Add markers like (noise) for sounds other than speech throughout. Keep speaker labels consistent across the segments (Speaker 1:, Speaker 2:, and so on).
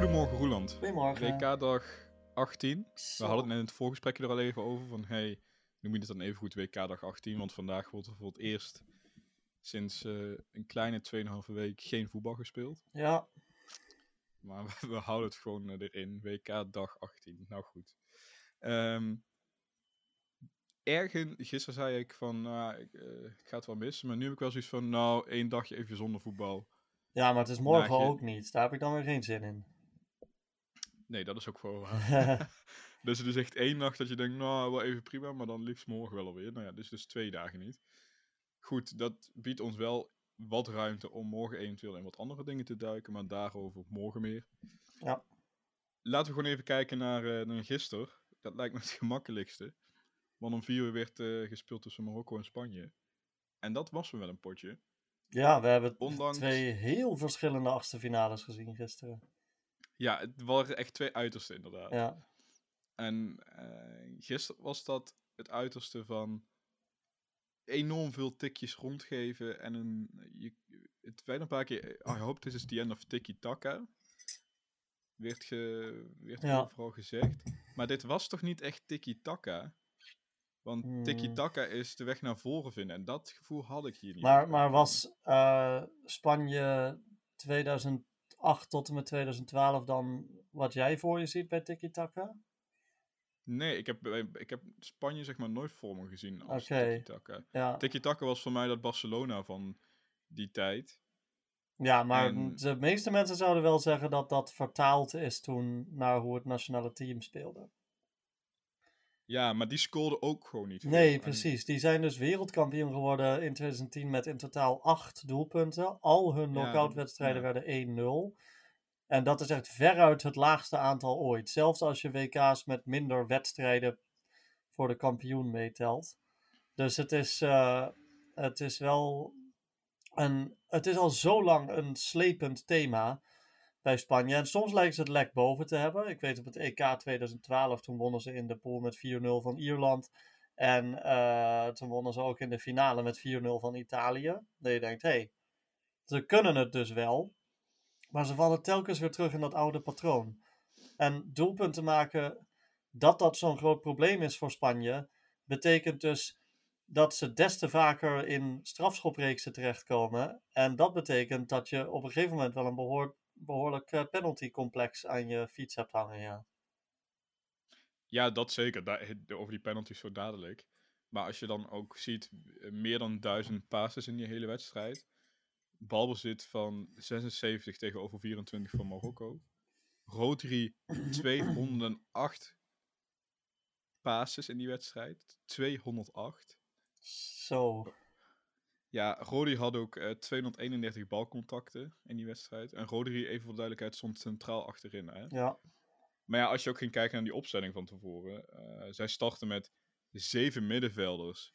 Speaker 1: Goedemorgen Roeland.
Speaker 2: Goedemorgen.
Speaker 1: WK-dag 18.
Speaker 2: Zo.
Speaker 1: We hadden het net in het voorgesprekje er al even over van, hey, noem je het dan even goed WK-dag 18, want vandaag wordt er voor het eerst sinds eh, een kleine 2,5 week geen voetbal gespeeld.
Speaker 2: Ja,
Speaker 1: Maar we, we houden het gewoon eh, erin. WK-dag 18. Nou goed. Ehm ergen, gisteren zei ik van, nou, ik, eh, ik ga het wel missen, maar nu heb ik wel zoiets van, nou, één dagje even zonder voetbal.
Speaker 2: ja, maar het is morgen
Speaker 1: Naagje.
Speaker 2: ook niet. Daar heb ik dan weer geen zin in.
Speaker 1: Nee, dat is ook wel waar. (laughs) (laughs) Dus het is echt één nacht dat je denkt, nou, wel even prima, maar dan liefst morgen wel alweer. Nou ja, dus dus twee dagen niet. Goed, dat biedt ons wel wat ruimte om morgen eventueel in wat andere dingen te duiken, maar daarover morgen meer.
Speaker 2: Ja.
Speaker 1: Laten we gewoon even kijken naar, eh naar gisteren. Dat lijkt me het (laughs) gemakkelijkste. Want om vier uur werd eh, gespeeld tussen Marokko en Spanje. En dat was wel een potje.
Speaker 2: ja, we hebben
Speaker 1: Ondanks-
Speaker 2: twee heel verschillende achtste finales gezien gisteren.
Speaker 1: Ja, het waren echt twee uitersten inderdaad.
Speaker 2: Ja,
Speaker 1: En eh, gisteren was dat het uiterste van enorm veel tikjes rondgeven en een, je, het werd een paar keer, I hope this is the end of tiki-taka, werd, ge, werd
Speaker 2: Ja.
Speaker 1: overal gezegd. Maar dit was toch niet echt tiki-taka? Want
Speaker 2: Hmm.
Speaker 1: tiki-taka is de weg naar voren vinden en dat gevoel had ik hier niet.
Speaker 2: maar, maar was eh, Spanje 2008 tot en met 2012 dan wat jij voor je ziet bij Tiki Taka?
Speaker 1: Nee, ik heb, bij- ik heb Spanje zeg maar nooit voor me gezien als
Speaker 2: Oké.
Speaker 1: tiki-taka.
Speaker 2: Ja,
Speaker 1: Tiki-taka was voor mij dat Barcelona van die tijd.
Speaker 2: ja, maar
Speaker 1: En-
Speaker 2: de meeste mensen zouden wel zeggen dat dat vertaald is toen naar hoe het nationale team speelde.
Speaker 1: Ja, maar die scoorde ook gewoon niet.
Speaker 2: Nee, precies. Die zijn dus wereldkampioen geworden in 2010 met in totaal acht doelpunten. Al hun knock-out wedstrijden
Speaker 1: ja.
Speaker 2: werden 1-0. En dat is echt veruit het laagste aantal ooit. Zelfs als je WK's met minder wedstrijden voor de kampioen meetelt. Dus het is, eh, het is wel een. Het is al zo lang een slepend thema bij Spanje. En soms lijken ze het lek boven te hebben. Ik weet op het EK 2012, toen wonnen ze in de pool met 4-0 van Ierland. En eh, toen wonnen ze ook in de finale met 4-0 van Italië. Dat je denkt, hé, hey, ze kunnen het dus wel. Maar ze vallen telkens weer terug in dat oude patroon. En doelpunten maken, dat dat zo'n groot probleem is voor Spanje, betekent dus dat ze des te vaker in strafschopreeksen terechtkomen. En dat betekent dat je op een gegeven moment wel een behoor, behoorlijk eh, penaltycomplex aan je fiets hebt hangen. Ja.
Speaker 1: Ja, dat zeker. Daar, over die penalties zo dadelijk. Maar als je dan ook ziet, eh, meer dan duizend passes in die hele wedstrijd. Balbezit van 76 tegenover 24 van Marokko. Rodri (clears throat) 208 passes in die wedstrijd. 208.
Speaker 2: Zo.
Speaker 1: Ja, Rodri had ook eh, 231 balcontacten in die wedstrijd. En Rodri, even voor de duidelijkheid, stond centraal achterin. Hè?
Speaker 2: Ja.
Speaker 1: Maar ja, als je ook ging kijken naar die opstelling van tevoren. eh, zij starten met zeven middenvelders.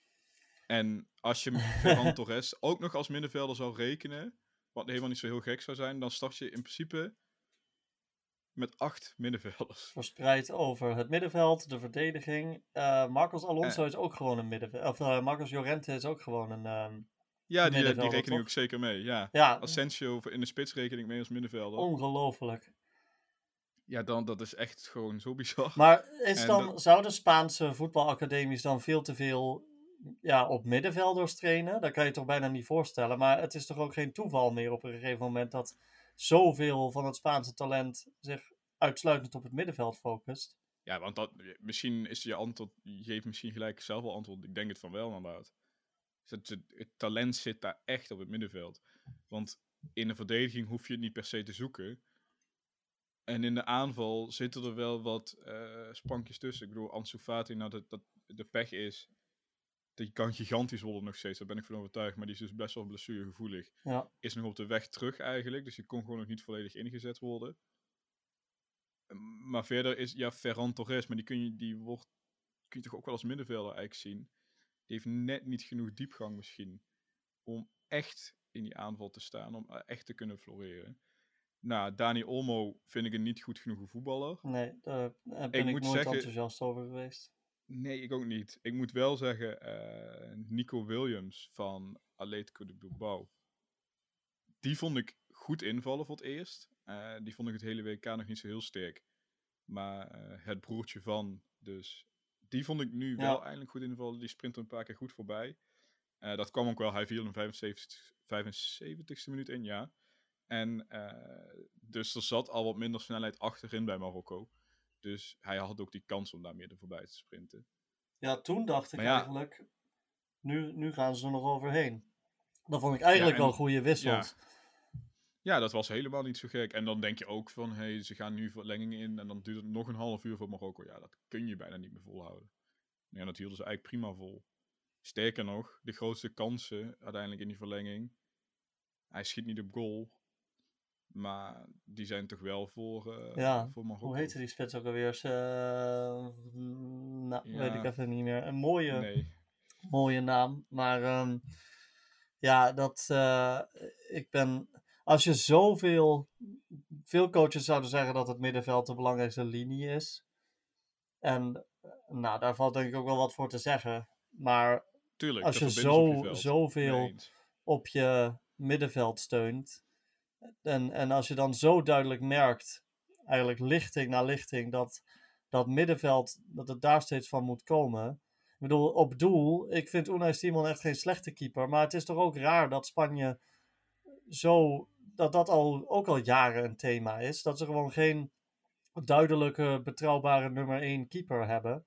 Speaker 1: En als je (laughs) Ferran Torres ook nog als middenvelder zou rekenen, wat helemaal niet zo heel gek zou zijn, dan start je in principe met acht middenvelders.
Speaker 2: Verspreid over het middenveld, de verdediging. Eh, Marcos Alonso is ook gewoon een middenveld. Of Marcos Llorente is ook gewoon een. ehm,
Speaker 1: Ja, die, die
Speaker 2: Middenvelder,
Speaker 1: reken ik ook zeker mee. Ja.
Speaker 2: ja,
Speaker 1: Asensio in de spits reken ik mee als middenvelder.
Speaker 2: ongelooflijk.
Speaker 1: Ja, dan, dat is echt gewoon zo bizar.
Speaker 2: Maar is dan,
Speaker 1: dat-
Speaker 2: zouden Spaanse voetbalacademies dan veel te veel ja, op middenvelders trainen? Dat kan je toch bijna niet voorstellen. Maar het is toch ook geen toeval meer op een gegeven moment dat zoveel van het Spaanse talent zich uitsluitend op het middenveld focust.
Speaker 1: Ja, want dat, misschien is je antwoord, je geeft misschien gelijk zelf wel antwoord. Ik denk het van wel, inderdaad. Het, talent zit daar echt op het middenveld. Want in de verdediging hoef je het niet per se te zoeken. En in de aanval zitten er wel wat eh, sprankjes tussen. Ik bedoel, Ansu Fati, nou dat, dat de pech is. Die kan gigantisch worden nog steeds, daar ben ik van overtuigd. Maar die is dus best wel blessuregevoelig.
Speaker 2: Ja.
Speaker 1: Is nog op de weg terug eigenlijk, dus die kon gewoon nog niet volledig ingezet worden. Maar verder is, ja, Ferran Torres, maar die kun je, die wordt, kun je toch ook wel als middenvelder eigenlijk zien. Die heeft net niet genoeg diepgang misschien, om echt in die aanval te staan, om eh, echt te kunnen floreren. Nou, Dani Olmo vind ik een niet goed genoeg voetballer.
Speaker 2: Nee, daar ben ik,
Speaker 1: moet
Speaker 2: nooit
Speaker 1: zeggen-
Speaker 2: enthousiast over geweest.
Speaker 1: Nee, ik ook niet. Ik moet wel zeggen, eh, Nico Williams van Atletico de Bilbao. Die vond ik goed invallen voor het eerst. Eh, die vond ik het hele WK nog niet zo heel sterk. Maar het broertje van, dus die vond ik nu
Speaker 2: Ja.
Speaker 1: wel eindelijk goed invallen. Die sprint er een paar keer goed voorbij. Eh, dat kwam ook wel. Hij viel in 75, 75ste minuut in, ja. En eh, dus er zat al wat minder snelheid achterin bij Marokko. Dus hij had ook die kans om daar meer er voorbij te sprinten.
Speaker 2: Ja, toen dacht ik
Speaker 1: ja.
Speaker 2: eigenlijk, nu, nu gaan ze er nog overheen. Dat vond ik eigenlijk
Speaker 1: en-
Speaker 2: wel goede wissels.
Speaker 1: Ja, dat was helemaal niet zo gek. En dan denk je ook van, hé, hey, ze gaan nu verlenging in en dan duurt het nog een half uur voor Marokko. Ja, dat kun je bijna niet meer volhouden. Ja, dat hielden ze eigenlijk prima vol. Sterker nog, de grootste kansen uiteindelijk in die verlenging. Hij schiet niet op goal. Maar die zijn toch wel voor, eh,
Speaker 2: Ja,
Speaker 1: voor Marokko.
Speaker 2: Hoe heette die spits ook alweer? Eh, nou, weet ik
Speaker 1: Ja.
Speaker 2: even niet meer. Een mooie,
Speaker 1: Nee.
Speaker 2: mooie naam. Maar ehm, ja, dat eh, ik ben. Als je zoveel. Veel coaches zouden zeggen dat het middenveld de belangrijkste linie is. En eh, nou, daar valt denk ik ook wel wat voor te zeggen. Maar
Speaker 1: Tuurlijk,
Speaker 2: als je
Speaker 1: op
Speaker 2: zo,
Speaker 1: je
Speaker 2: zoveel op je middenveld steunt. En, en als je dan zo duidelijk merkt, eigenlijk lichting na lichting, dat dat middenveld, dat het daar steeds van moet komen. Ik bedoel, op doel, ik vind Unai Simon echt geen slechte keeper. Maar het is toch ook raar dat Spanje zo, dat dat al, ook al jaren een thema is. Dat ze gewoon geen duidelijke, betrouwbare nummer 1 keeper hebben.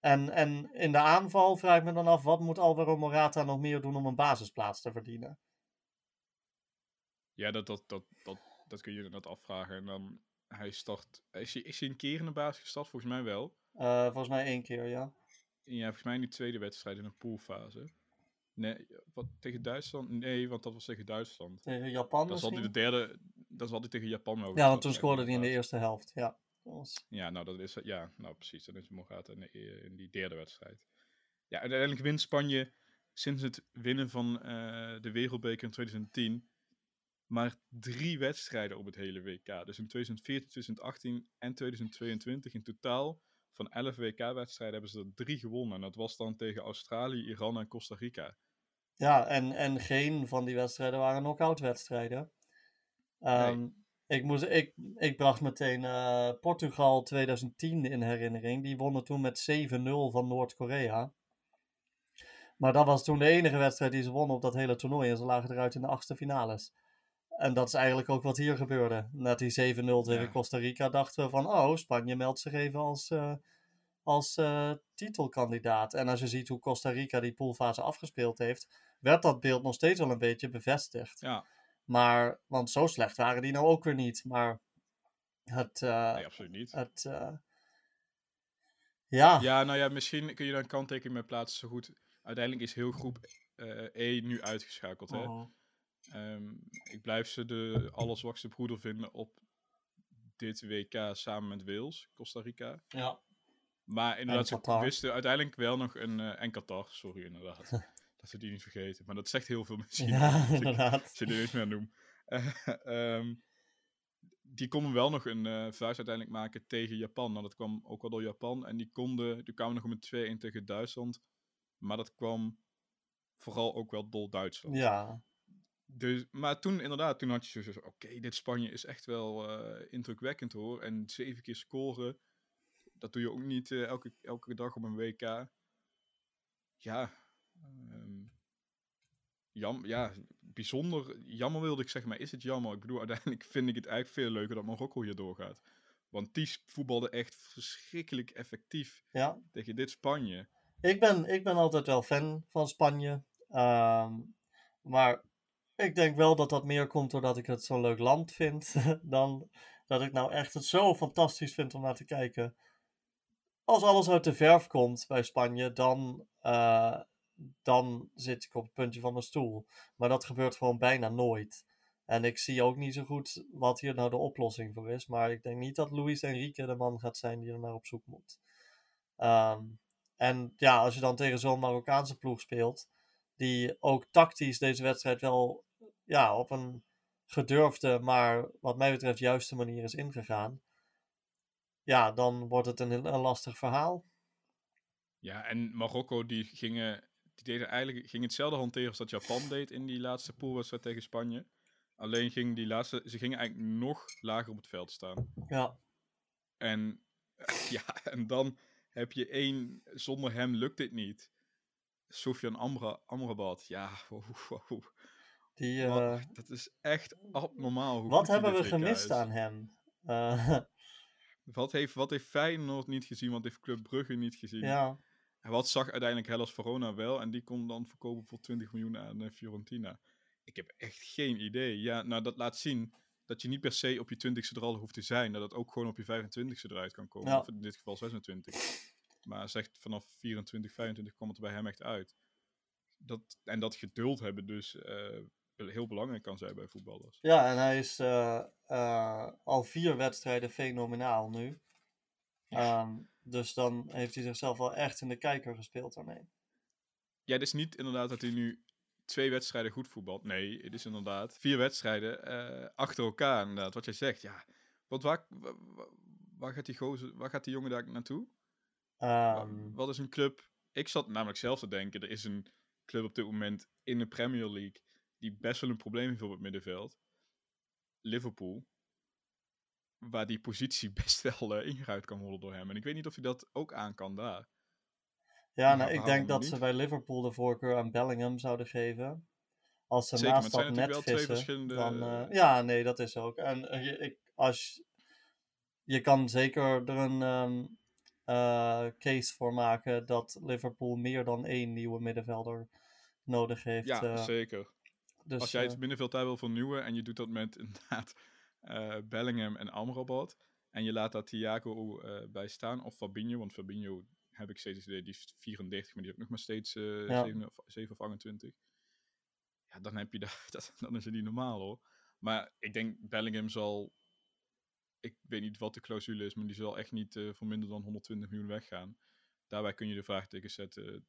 Speaker 2: En, en in de aanval vraag ik me dan af, wat moet Alvaro Morata nog meer doen om een basisplaats te verdienen?
Speaker 1: Ja, dat, dat, dat, dat, dat kun je inderdaad afvragen. En dan, hij start... Is hij, is hij een keer in de basis gestart? Volgens mij wel.
Speaker 2: Eh, volgens mij één keer, ja.
Speaker 1: Ja, volgens mij in die tweede wedstrijd in een poolfase. Nee, wat, tegen Duitsland? Nee, want dat was tegen Duitsland.
Speaker 2: Tegen Japan
Speaker 1: Dan zat hij de derde... Hij tegen Japan wel.
Speaker 2: Ja, want toen scoorde hij in de eerste helft, ja. Dat was-
Speaker 1: Ja, nou, dat is, ja, nou precies. Dan is Morata in, de, in die derde wedstrijd. Ja, uiteindelijk wint Spanje sinds het winnen van eh, de Wereldbeker in 2010 maar drie wedstrijden op het hele WK. Dus in 2014, 2018 en 2022 in totaal van 11 WK-wedstrijden hebben ze er drie gewonnen. En dat was dan tegen Australië, Iran en Costa Rica.
Speaker 2: Ja, en, en geen van die wedstrijden waren knock-out wedstrijden. Ehm, ik, moest, ik, ik bracht meteen eh, Portugal 2010 in herinnering. Die wonnen toen met 7-0 van Noord-Korea. Maar dat was toen de enige wedstrijd die ze wonnen op dat hele toernooi. En ze lagen eruit in de achtste finales. En dat is eigenlijk ook wat hier gebeurde. Na die 7-0 tegen
Speaker 1: Ja.
Speaker 2: Costa Rica dachten we van... Oh, Spanje meldt zich even als, eh, als eh, titelkandidaat. En als je ziet hoe Costa Rica die poolfase afgespeeld heeft... werd dat beeld nog steeds wel een beetje bevestigd.
Speaker 1: Ja,
Speaker 2: Maar, want zo slecht waren die nou ook weer niet. Maar het... eh,
Speaker 1: nee, absoluut niet.
Speaker 2: het ja,
Speaker 1: Ja, nou ja, misschien kun je daar een kanttekening mee plaatsen. Zo goed. Uiteindelijk is heel groep E nu uitgeschakeld. Hè?
Speaker 2: Mhm.
Speaker 1: Ehm, ik blijf ze de allerzwakste broeder vinden op dit WK samen met Wales, Costa Rica.
Speaker 2: ja.
Speaker 1: Maar inderdaad, ze wisten uiteindelijk wel nog een... eh en Qatar, sorry inderdaad. (laughs) dat ze die niet vergeten. Maar dat zegt heel veel misschien.
Speaker 2: ja, (laughs) inderdaad.
Speaker 1: je er eens meer noem. Eh, (laughs) ehm, die konden wel nog een eh vuist uiteindelijk maken tegen Japan. Nou, dat kwam ook wel door Japan. En die konden, die kwamen nog met 2-1 tegen Duitsland. Maar dat kwam vooral ook wel door Duitsland.
Speaker 2: Ja,
Speaker 1: Dus, maar toen inderdaad, toen had je zo oké, dit Spanje is echt wel eh, indrukwekkend hoor. En zeven keer scoren, dat doe je ook niet eh, elke, elke dag op een WK. Ja, ehm, jam, ja, bijzonder, jammer wilde ik zeggen, maar is het jammer? Ik bedoel, (laughs) uiteindelijk vind ik het eigenlijk veel leuker dat Marokko hier doorgaat. Want die voetbalde echt verschrikkelijk effectief
Speaker 2: ja.
Speaker 1: tegen dit Spanje.
Speaker 2: Ik ben, ik ben altijd wel fan van Spanje. Ehm, maar ik denk wel dat dat meer komt doordat ik het zo'n leuk land vind. (laughs) dan dat ik nou echt het zo fantastisch vind om naar te kijken. Als alles uit de verf komt bij Spanje, dan, eh, dan zit ik op het puntje van mijn stoel. Maar dat gebeurt gewoon bijna nooit. En ik zie ook niet zo goed wat hier nou de oplossing voor is. Maar ik denk niet dat Luis Enrique de man gaat zijn die er naar op zoek moet. Ehm, en ja, als je dan tegen zo'n Marokkaanse ploeg speelt, die ook tactisch deze wedstrijd wel ja, op een gedurfde, maar wat mij betreft juiste manier is ingegaan. Ja, dan wordt het een, een lastig verhaal.
Speaker 1: Ja, en Marokko die gingen, die deden eigenlijk, gingen hetzelfde hanteren als dat Japan (laughs) deed in die laatste poolwedstrijd tegen Spanje. Alleen ging die laatste, ze gingen eigenlijk nog lager op het veld staan.
Speaker 2: Ja,
Speaker 1: En (laughs) ja, en dan heb je één, zonder hem lukt dit niet. Sofian Amra, Amrabat, ja, (laughs) wow, wow.
Speaker 2: die,
Speaker 1: Wat-
Speaker 2: eh,
Speaker 1: dat is echt abnormaal. Hoe
Speaker 2: wat hebben we gemist
Speaker 1: is.
Speaker 2: aan hem? Eh, (laughs)
Speaker 1: Wat heeft, wat heeft Feyenoord niet gezien? Wat heeft Club Brugge niet gezien?
Speaker 2: ja,
Speaker 1: En wat zag uiteindelijk Hellas Verona wel? En die kon dan verkopen voor 20 miljoen aan eh, Fiorentina. Ik heb echt geen idee. Ja, nou dat laat zien dat je niet per se op je 20ste er al hoeft te zijn. Dat het ook gewoon op je 25ste eruit kan komen.
Speaker 2: Ja.
Speaker 1: Of in dit geval 26. Maar zegt vanaf 24, 25 kwam het er bij hem echt uit. Dat, en dat geduld hebben dus eh, heel belangrijk kan zijn bij voetballers.
Speaker 2: ja, en hij is eh, eh, al vier wedstrijden fenomenaal nu. Ehm, dus dan heeft hij zichzelf wel echt in de kijker gespeeld daarmee.
Speaker 1: Ja, het is niet inderdaad dat hij nu twee wedstrijden goed voetbalt. Nee, het is inderdaad vier wedstrijden achter elkaar inderdaad. Wat jij zegt, ja. Want waar, waar, waar gaat die gozer, waar gaat die jongen daar naartoe?
Speaker 2: Ehm,
Speaker 1: Wat is een club? Ik zat namelijk zelf te denken, er is een club op dit moment in de Premier League die best wel een probleem heeft op het middenveld. Liverpool. Waar die positie (laughs) best wel eh, ingeruimd kan worden door hem. En ik weet niet of hij dat ook aan kan daar.
Speaker 2: ja,
Speaker 1: Ja,
Speaker 2: nou, ik denk dat
Speaker 1: niet?
Speaker 2: ze bij Liverpool de voorkeur aan Bellingham zouden geven. Als ze
Speaker 1: Zeker, maar
Speaker 2: naast
Speaker 1: het zijn
Speaker 2: dat net
Speaker 1: natuurlijk wel twee
Speaker 2: vissen,
Speaker 1: verschillende-
Speaker 2: dan... eh, ja, nee, dat is ook. En eh, je, ik, als, je kan zeker er een ehm, eh, case voor maken dat Liverpool meer dan één nieuwe middenvelder nodig heeft.
Speaker 1: Ja,
Speaker 2: eh,
Speaker 1: zeker.
Speaker 2: dus,
Speaker 1: Als jij
Speaker 2: eh,
Speaker 1: het middenveld daar wil vernieuwen en je doet dat met (laughs) inderdaad eh, Bellingham en Amrabat. En je laat daar Thiago eh, bij staan, of Fabinho, want Fabinho heb ik steeds idee, die is 34, maar die heeft nog maar steeds eh
Speaker 2: Ja.
Speaker 1: 7, of, 7 of 28. Ja, dan heb je dat, (laughs) dat, dan is het niet normaal hoor. Maar ik denk Bellingham zal, ik weet niet wat de clausule is, maar die zal echt niet eh, voor minder dan 120 miljoen weggaan. Daarbij kun je de vraagteken zetten,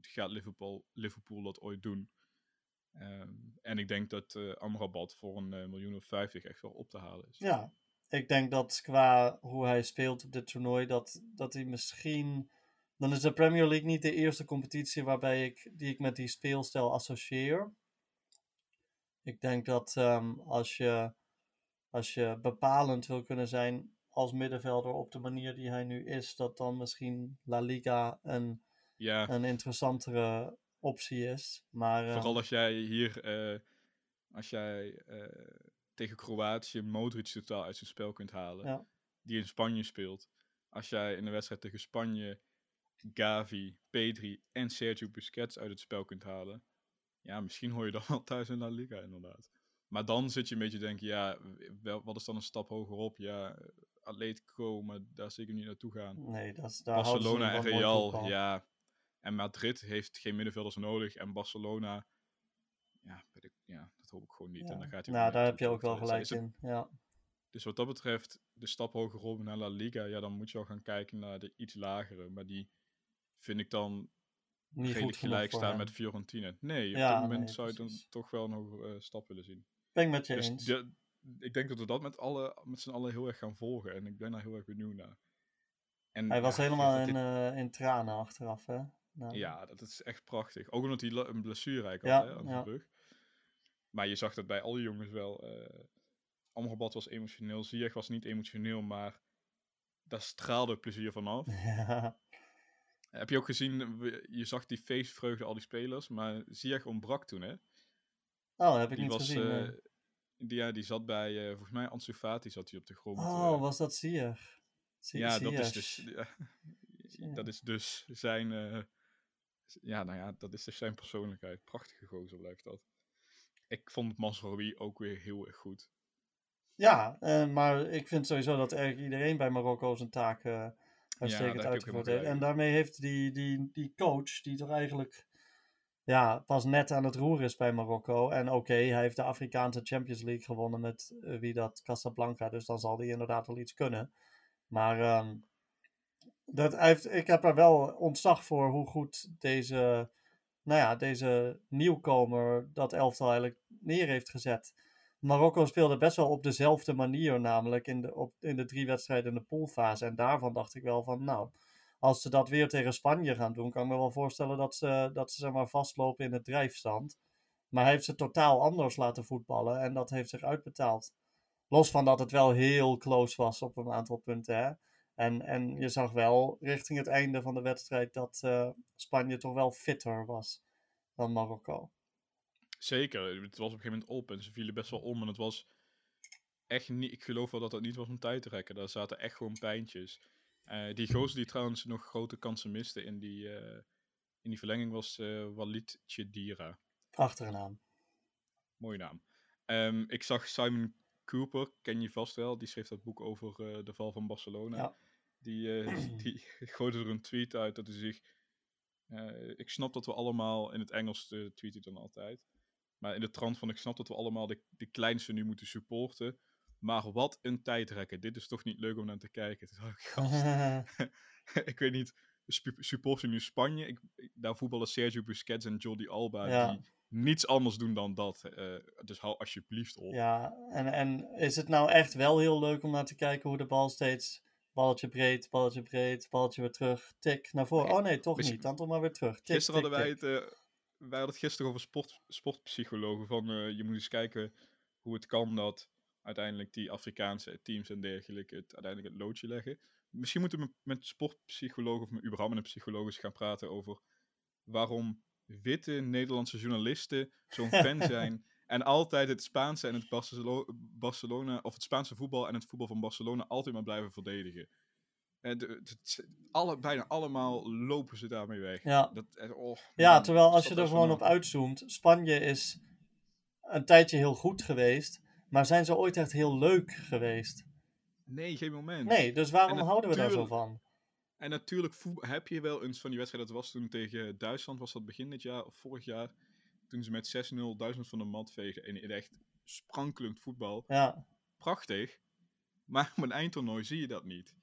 Speaker 1: gaat Liverpool, Liverpool dat ooit doen? Ehm, en ik denk dat eh Amrabat voor een eh, miljoen of 50 echt wel op te halen is.
Speaker 2: Ja, ik denk dat qua hoe hij speelt op dit toernooi, dat, dat hij misschien. Dan is de Premier League niet de eerste competitie waarbij ik, die ik met die speelstijl associeer. Ik denk dat ehm, als, je, als je bepalend wil kunnen zijn als middenvelder op de manier die hij nu is, dat dan misschien La Liga een,
Speaker 1: Ja,
Speaker 2: een interessantere optie is. Maar, ehm,
Speaker 1: vooral als jij hier, eh, als jij eh, tegen Kroatië Modric totaal uit zijn spel kunt halen,
Speaker 2: Ja.
Speaker 1: die in Spanje speelt. Als jij in de wedstrijd tegen Spanje Gavi, Pedri en Sergio Busquets uit het spel kunt halen, ja, misschien hoor je dan wel thuis in La Liga inderdaad. Maar dan zit je een beetje te denken, ja, wel, wat is dan een stap hogerop? Ja, Atletico, maar daar zeker niet naartoe gaan.
Speaker 2: nee, dat is, daar
Speaker 1: Barcelona en Real, ja. En Madrid heeft geen middenvelders nodig. En Barcelona, ja, weet ik, ja dat hoop ik gewoon niet. En dan gaat hij
Speaker 2: Nou, daar heb je ook wel
Speaker 1: Dus
Speaker 2: gelijk
Speaker 1: het-
Speaker 2: in. Ja.
Speaker 1: Dus wat dat betreft, de stap hogerop naar La Liga, ja, dan moet je al gaan kijken naar de iets lagere. Maar die vind ik dan
Speaker 2: Niet
Speaker 1: redelijk gelijk staan met Fiorentina. Nee, op
Speaker 2: Ja,
Speaker 1: dit moment
Speaker 2: nee,
Speaker 1: zou je dan toch wel een hogere eh, stap willen zien.
Speaker 2: Ben ik met je
Speaker 1: Dus
Speaker 2: eens.
Speaker 1: de- ik denk dat we dat met, alle, met z'n allen heel erg gaan volgen. En ik ben daar heel erg benieuwd naar. En,
Speaker 2: Hij was
Speaker 1: ja,
Speaker 2: helemaal in,
Speaker 1: dit-
Speaker 2: eh, in tranen achteraf, hè? Nou,
Speaker 1: Ja, dat is echt prachtig. Ook omdat hij een blessure had
Speaker 2: Ja,
Speaker 1: hè, aan
Speaker 2: ja.
Speaker 1: zijn rug. Maar je zag dat bij alle jongens wel. Amrabat was emotioneel, Ziyech was niet emotioneel, maar daar straalde plezier vanaf.
Speaker 2: ja. (laughs)
Speaker 1: Heb je ook gezien, je zag die feestvreugde al die spelers, maar Ziyech ontbrak toen, hè?
Speaker 2: Oh, dat heb ik
Speaker 1: Die
Speaker 2: niet
Speaker 1: was,
Speaker 2: gezien.
Speaker 1: eh,
Speaker 2: nee.
Speaker 1: die, ja, die zat bij, eh, volgens mij Ansu Fati zat hij op de grond.
Speaker 2: oh,
Speaker 1: eh.
Speaker 2: was dat? Zie-
Speaker 1: ja, dat is dus, ja, dat is dus zijn, ja, nou ja, dat is dus zijn persoonlijkheid. Prachtige gozer blijft dat. Ik vond Masrowi ook weer heel erg goed.
Speaker 2: Ja, maar ik vind sowieso dat eigenlijk iedereen bij Marokko zijn taak eh uitstekend
Speaker 1: ook
Speaker 2: uitgevoerd heeft. En daarmee heeft die, die, die coach, die toch eigenlijk ja, pas net aan het roer is bij Marokko. En oké, hij heeft de Afrikaanse Champions League gewonnen met eh, wie dat Casablanca. Dus dan zal hij inderdaad wel iets kunnen. Maar ehm, dat, heeft, ik heb er wel ontzag voor hoe goed deze, nou ja, deze nieuwkomer dat elftal eigenlijk neer heeft gezet. Marokko speelde best wel op dezelfde manier, namelijk in de, op, in de drie wedstrijden in de poolfase. En daarvan dacht ik wel van, nou, als ze dat weer tegen Spanje gaan doen, kan ik me wel voorstellen dat ze, dat ze zeg maar, vastlopen in het drijfstand. Maar hij heeft ze totaal anders laten voetballen en dat heeft zich uitbetaald. Los van dat het wel heel close was op een aantal punten. Hè? En, en je zag wel richting het einde van de wedstrijd dat uh, Spanje toch wel fitter was dan Marokko.
Speaker 1: Zeker, het was op een gegeven moment op en ze vielen best wel om. En het was echt niet, ik geloof wel dat dat niet was om tijd te rekken. Daar zaten echt gewoon pijntjes. Uh, die gozer die trouwens nog grote kansen miste in die, uh, in die verlenging was uh, Walid Chedira.
Speaker 2: Prachtige naam.
Speaker 1: Mooie naam. Um, ik zag Simon Cooper, ken je vast wel. Die schreef dat boek over de val van Barcelona. Ja. Die, (clears throat) die gooide er een tweet uit dat hij zich... ik snap dat we allemaal, in het Engels tweet hij dan altijd... Maar in de trant van ik snap dat we allemaal de, de kleinste nu moeten supporten. Maar wat een tijdrekken. Dit is toch niet leuk om naar te kijken. (laughs) (laughs) ik weet niet, support je nu Spanje? Ik, daar voetballen Sergio Busquets en Jordi Alba die niets anders doen dan dat. Uh, dus hou alsjeblieft op.
Speaker 2: Ja, en, en is het nou echt wel heel leuk om naar te kijken hoe de bal steeds balletje breed, balletje breed, balletje weer terug, tik naar voren. oh nee, toch niet. Dan toch maar weer terug.
Speaker 1: Tik, gisteren hadden wij het, uh, wij hadden het gisteren over sport, sportpsychologen. Van uh, je moet eens kijken hoe het kan dat uiteindelijk die Afrikaanse teams en dergelijke het uiteindelijk het loodje leggen. Misschien moeten we met sportpsychologen of met, überhaupt met een psycholoog gaan praten over waarom witte Nederlandse journalisten zo'n fan (laughs) zijn en altijd het Spaanse en het Barcelona, of het Spaanse voetbal en het voetbal van Barcelona altijd maar blijven verdedigen. En de, alle, bijna allemaal lopen ze daarmee weg.
Speaker 2: Ja,
Speaker 1: dat,
Speaker 2: eh, oh, ja terwijl als je er gewoon op uitzoomt, Spanje is een tijdje heel goed geweest. Maar zijn ze ooit echt heel leuk geweest?
Speaker 1: Nee, geen moment.
Speaker 2: Nee, dus waarom houden we daar zo van?
Speaker 1: En natuurlijk heb je wel eens van die wedstrijd, dat was toen tegen Duitsland, was dat begin dit jaar of vorig jaar, toen ze met 6-0 Duitsland van de mat vegen in, in echt sprankelend voetbal.
Speaker 2: Ja.
Speaker 1: Prachtig. Maar op een eindtoernooi zie je dat niet.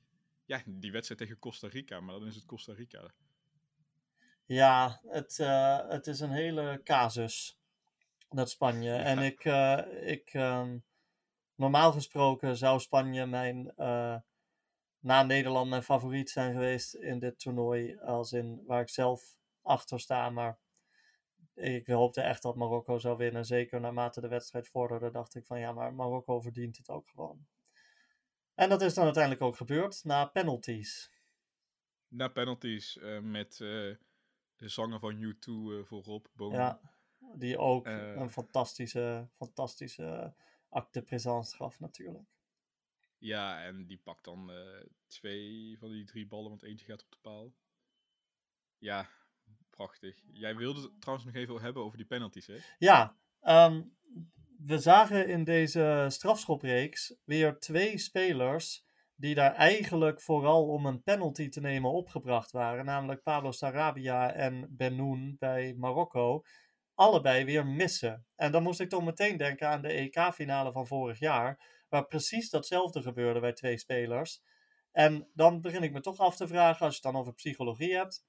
Speaker 1: Ja, die wedstrijd tegen Costa Rica, maar dan is het Costa Rica.
Speaker 2: Ja, het, uh, het is een hele casus dat Spanje. En ik, uh, ik ehm, normaal gesproken zou Spanje mijn, uh, na Nederland mijn favoriet zijn geweest in dit toernooi. Als in waar ik zelf achter sta. Maar ik hoopte echt dat Marokko zou winnen. Zeker naarmate de wedstrijd vorderde, dacht ik van ja, maar Marokko verdient het ook gewoon. En dat is dan uiteindelijk ook gebeurd na penalties.
Speaker 1: Na penalties uh, met de zanger van U2 voorop. Boven.
Speaker 2: Ja. Die ook uh, een fantastische, fantastische acte présence gaf natuurlijk.
Speaker 1: Ja, en die pakt dan uh, twee van die drie ballen, want eentje gaat op de paal. Ja, prachtig. Jij wilde het trouwens nog even hebben over die penalties, hè?
Speaker 2: Ja, um, we zagen in deze strafschopreeks weer twee spelers die daar eigenlijk vooral om een penalty te nemen opgebracht waren. Namelijk Pablo Sarabia en Benoun bij Marokko allebei weer missen. En dan moest ik toch meteen denken aan de EK-finale van vorig jaar, waar precies datzelfde gebeurde bij twee spelers. En dan begin ik me toch af te vragen, als je het dan over psychologie hebt,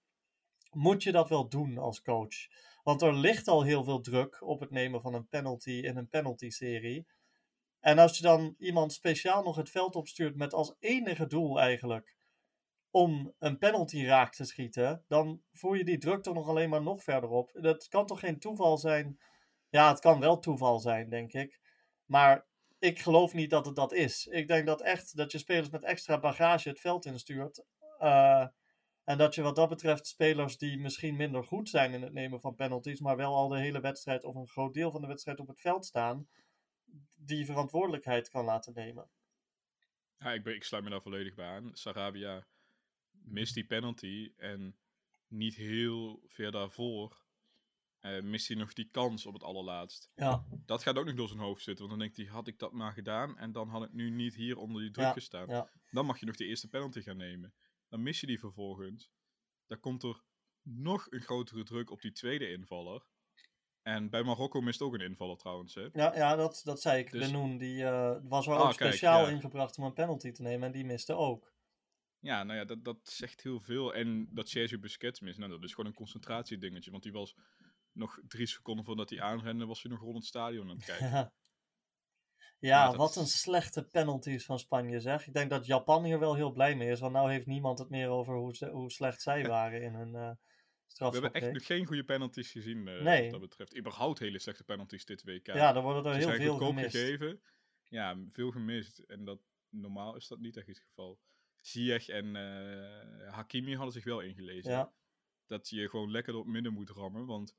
Speaker 2: moet je dat wel doen als coach? Want er ligt al heel veel druk op het nemen van een penalty in een penalty-serie. En als je dan iemand speciaal nog het veld opstuurt met als enige doel eigenlijk om een penalty raak te schieten, dan voer je die druk toch nog alleen maar nog verder op. Dat kan toch geen toeval zijn? Ja, het kan wel toeval zijn, denk ik. Maar ik geloof niet dat het dat is. Ik denk dat echt dat je spelers met extra bagage het veld instuurt. Uh, en dat je wat dat betreft spelers die misschien minder goed zijn in het nemen van penalties, maar wel al de hele wedstrijd of een groot deel van de wedstrijd op het veld staan, die verantwoordelijkheid kan laten nemen.
Speaker 1: Ja, ik, ik sluit me daar volledig bij aan. Sarabia mist die penalty en niet heel ver daarvoor uh, mist hij nog die kans op het allerlaatst.
Speaker 2: Ja.
Speaker 1: Dat gaat ook nog door zijn hoofd zitten, want dan denkt hij, had ik dat maar gedaan en dan had ik nu niet hier onder die druk gestaan.
Speaker 2: Ja.
Speaker 1: Dan mag je nog de eerste penalty gaan nemen. Dan mis je die vervolgens. Dan komt er nog een grotere druk op die tweede invaller. En bij Marokko mist ook een invaller trouwens. Hè?
Speaker 2: Ja, ja dat, dat zei ik. Dus... Benoen, die uh, was wel ah, ook speciaal ingebracht om een penalty te nemen en die miste ook.
Speaker 1: Ja, nou ja, dat, dat zegt heel veel. En dat Sergio Busquets mis, nou, dat is gewoon een concentratiedingetje. Want die was nog drie seconden voordat hij aanrende, was hij nog rond het stadion aan het kijken. (laughs)
Speaker 2: Ja, ja wat een slechte penalties van Spanje zeg. Ik denk dat Japan hier wel heel blij mee is, want nou heeft niemand het meer over hoe, ze, hoe slecht zij (laughs) waren in hun, uh,
Speaker 1: We hebben echt nog geen goede penalties gezien eh,
Speaker 2: Nee.
Speaker 1: wat dat betreft. Überhaupt hele slechte penalties dit WK.
Speaker 2: Ja, er worden er heel veel gemist.
Speaker 1: gegeven. Ja, veel gemist. En dat, normaal is dat niet echt het geval. Ziyech en eh, Hakimi hadden zich wel ingelezen.
Speaker 2: Ja,
Speaker 1: Dat je gewoon lekker op midden moet rammen. Want